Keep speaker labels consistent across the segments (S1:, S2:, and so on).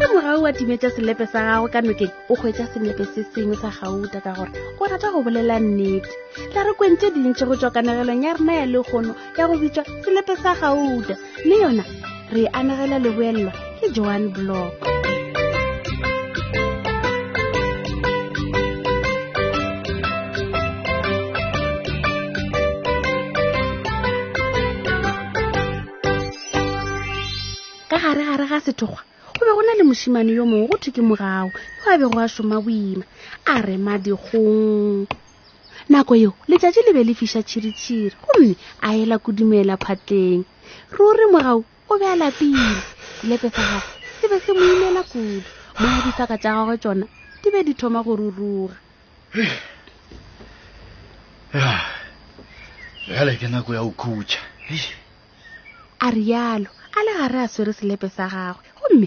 S1: ka morago wa timetša selepe sa gago ka nokeng o kgwetša selepe se sengwe sa gauta ka gore o rata go bolela nnete tla re kwentse dintšhi go tswa kanegelong ya rena ya lekgono ya go bitšwa selepe sa gauta mme yona re e anegela leboelelwa ke joan block ka gare gare ga sethokgwa go be go na le mošimane yo mongwe go thwe ke mogago yo a bego a šoma boima a re madikgong nako yeo letšatši le be le fiša tšhiritšhiri gomme a ela kudumela phatleng ruri mogau o be a lapile dilepe sa gago se be se mo imela kudu moya dithaka tša gagwe tsona di be di thoma go ruruga
S2: gale ke nako ya go khutšha
S1: a rialo a le gare a swere selepe sa gagwe gomme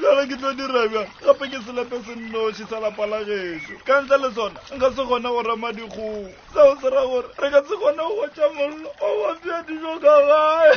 S2: bjale ke tlo dira bjang gape ke selepe se nnoši sa lapa la geso ka ntle le sona nka se kgone go rema dikgong seo se ra gore re ka se kgone go tša mollo o wapja dijo ka gae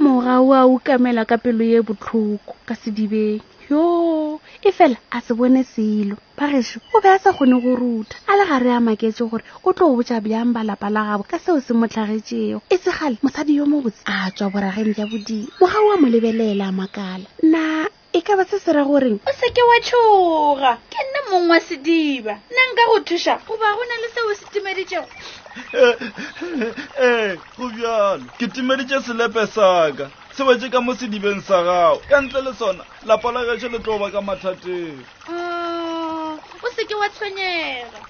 S1: moga o a ukamela ka pelo ye botlhoko ka sedibeng yo e fela a se bone selo ba gešo o be a sa kgone go rutha a le gare a maketse gore o tlo botša bjang ba lapa la gabo ka seo se mo tlhagetšego e segale mosadi yo mobotse a tswa borageng ja bodimo moga o a mo lebelela a makala na e ka ba se se ra goreng
S3: o seke wa tšhoga ke nna mong wa sediba nna nka go thuša goba go na le seo se timeditšego
S2: ee eh, eh, eh, go bjalo ke timeditše selepe saka se wetše ka mo sedibeng sa gago ka ntle le sona lapa la gešo le tlo ba ka mathateng
S3: mm, o se ke wa tshwenyega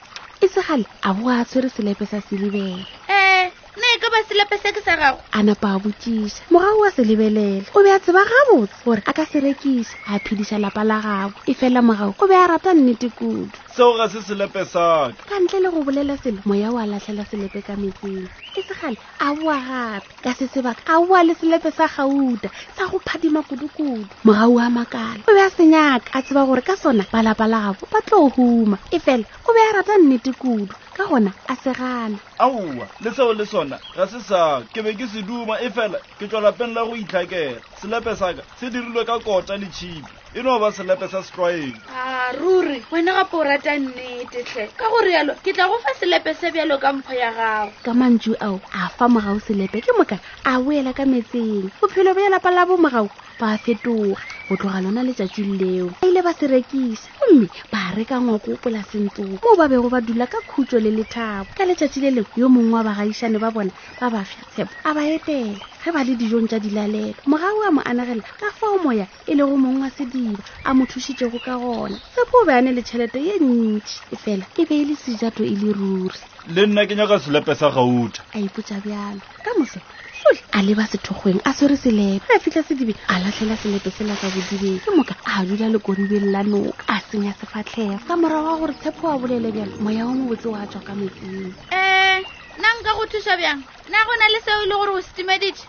S1: e segale a bo a tshwere selepe sa selibele
S3: ee ne e ka ba selepe se ke sa gago
S1: a napa a botšiša morago wa se lebelela o be a tseba gabotse gore a ka se rekiša a phediša lapa la gago e fela morago o be a rata nnete kudu
S2: seo ga se selepe saka ka
S1: ntle le go bolela selo moya wa latlhela selepe ka metseng e segale a boa gape ka se sebaka a boa le selepe sa gauta sa go phadima kudukudu mogau a makala o be a senyaka a tseba gore ka sona balapa la gabo ba tlo huma e fela o be a rata nnete kudu ka gona a segana
S2: aowa le seo le sona ga se sa ke be ke se duma e fela ke tswa lapeng la go itlhakela selepe saka se dirilwe ka kota le tšhipi e no ba selepe sa setlwaedi
S3: a ruri wena gape o rata nnete tlhe ka go rialo ke tla go fa selepe se bjalo ka mpho ya gago
S1: ka mantšu ao a fa mogago selepe ke moka a boela ka metseng bophelo bja lapa la bo mogago ba fetoga go tloga lona letšatšing leo ba ile ba se rekisa gomme ba reka ngwako o polaseng tsoo moo ba bego ba dula ka khutso le lethabo ka letšatši le lengwe yo mongwe wa bagaišane ba bona ba bafša tshepo a ba etela ge ba le dijong tša dilalelo mogago a mo anagela ka fao moya e lego mong wa sediba a mo thušitšego ka gona tsepo o be a ne le tšhelete ye ntši e fela e be e le sejato e le ruri
S2: le nna ke nyaka selepe sa gauta
S1: a ipotsa bjalo ka moso sole a leba sethokgweng a swere selepe a fitlha sedibe a latlhela selepe se laka bodibeng ke moka a dula lekoribeng la noka a senya sefatlhego ka morago wa gore tshepo wa bolele bjalo moya wa mobotse wa tswa ka metsing
S3: um na nka go thuša bjang na go na le seo e le gore o
S1: setimeditše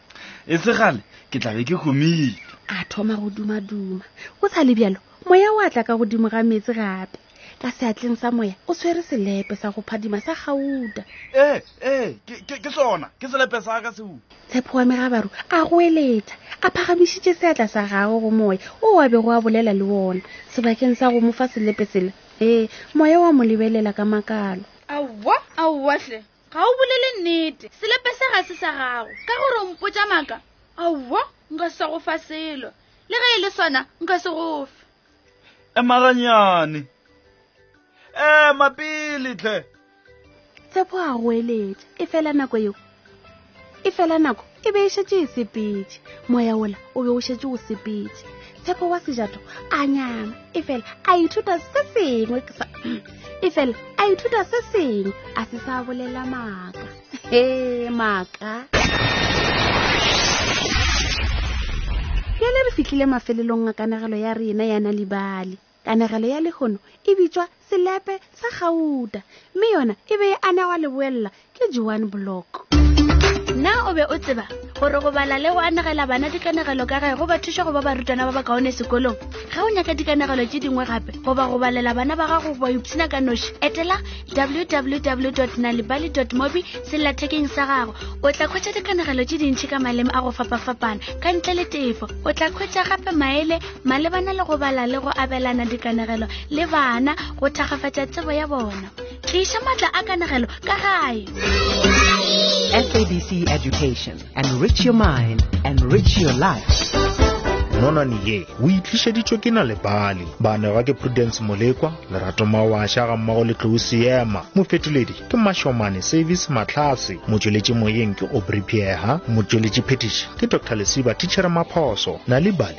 S1: e
S2: se gale ke tla be ke humile
S1: a thoma go dumaduma o sa le bjalo moya wa tla ka godimo ga meetse gape ka seatleng sa moya o tshwere selepe sa go phadima sa gauta
S2: ee ee ke sona ke selepe sa ka seo
S1: tshepo wa megabaru a go eletsa a phagamišitše seatla sa gagwe go moya o wa bego a bolela le wona sebakeng sa go mo fa selepe sela ee moya wa mo lebelela ka makalo
S3: aowa aowahle ga o bolele nnete selepe se ga se sa gago ka gore o mpotsa maaka aowa nka sa go fa selo le ge e le sona nka se gofe
S2: emaganyane ema pele tlhe
S1: tshepo a goeletša e fela nako yeo e fela nako e be e šetše e sepetše moya ola o be o šetše o sepetše tshepo wa sejato a nyama e fela a ithuta se sengwe e fela a ithuta se sengwe a se sa bolela maaka he maaka bjale re fitlhile mafelelong a kanegelo ya rena ya na libale Kanegelo ya lehono e bitšwa Selepe sa Gauta mme yona e be e anegwa leboelela ke Joan Block.
S3: Na o be o tseba gore go bala le go anegela bana dikanegelo ka gae go ba thuša go ba barutwana ba bakaone sekolong? Ge o nyaka dikanegelo tše dingwe gape goba go balela bana ba gago goba ipshina ka noši, etela www nalibali mobi sellathekeng sa gago. O tla khwetša dikanegelo tše dintši ka maleme a go fapafapana ka ntle le tefo. O tla khwetša gape maele malebana le go bala le go abelana dikanegelo le bana go thakgafatša tsebo ya bona tliša maatla a kanegelo ka gae
S4: sabc education enrich your mind enrich your life
S5: nonane ye o itlišeditšwe ke na lebale banega ke prudence molekwa lerato mawasha ga mmago letlogo seema mofetoledi ke mashomane service matlhase motšweletši moyeng ke obripieha motšweletši phetiši ke dr lesiba tichere maphoso na lebale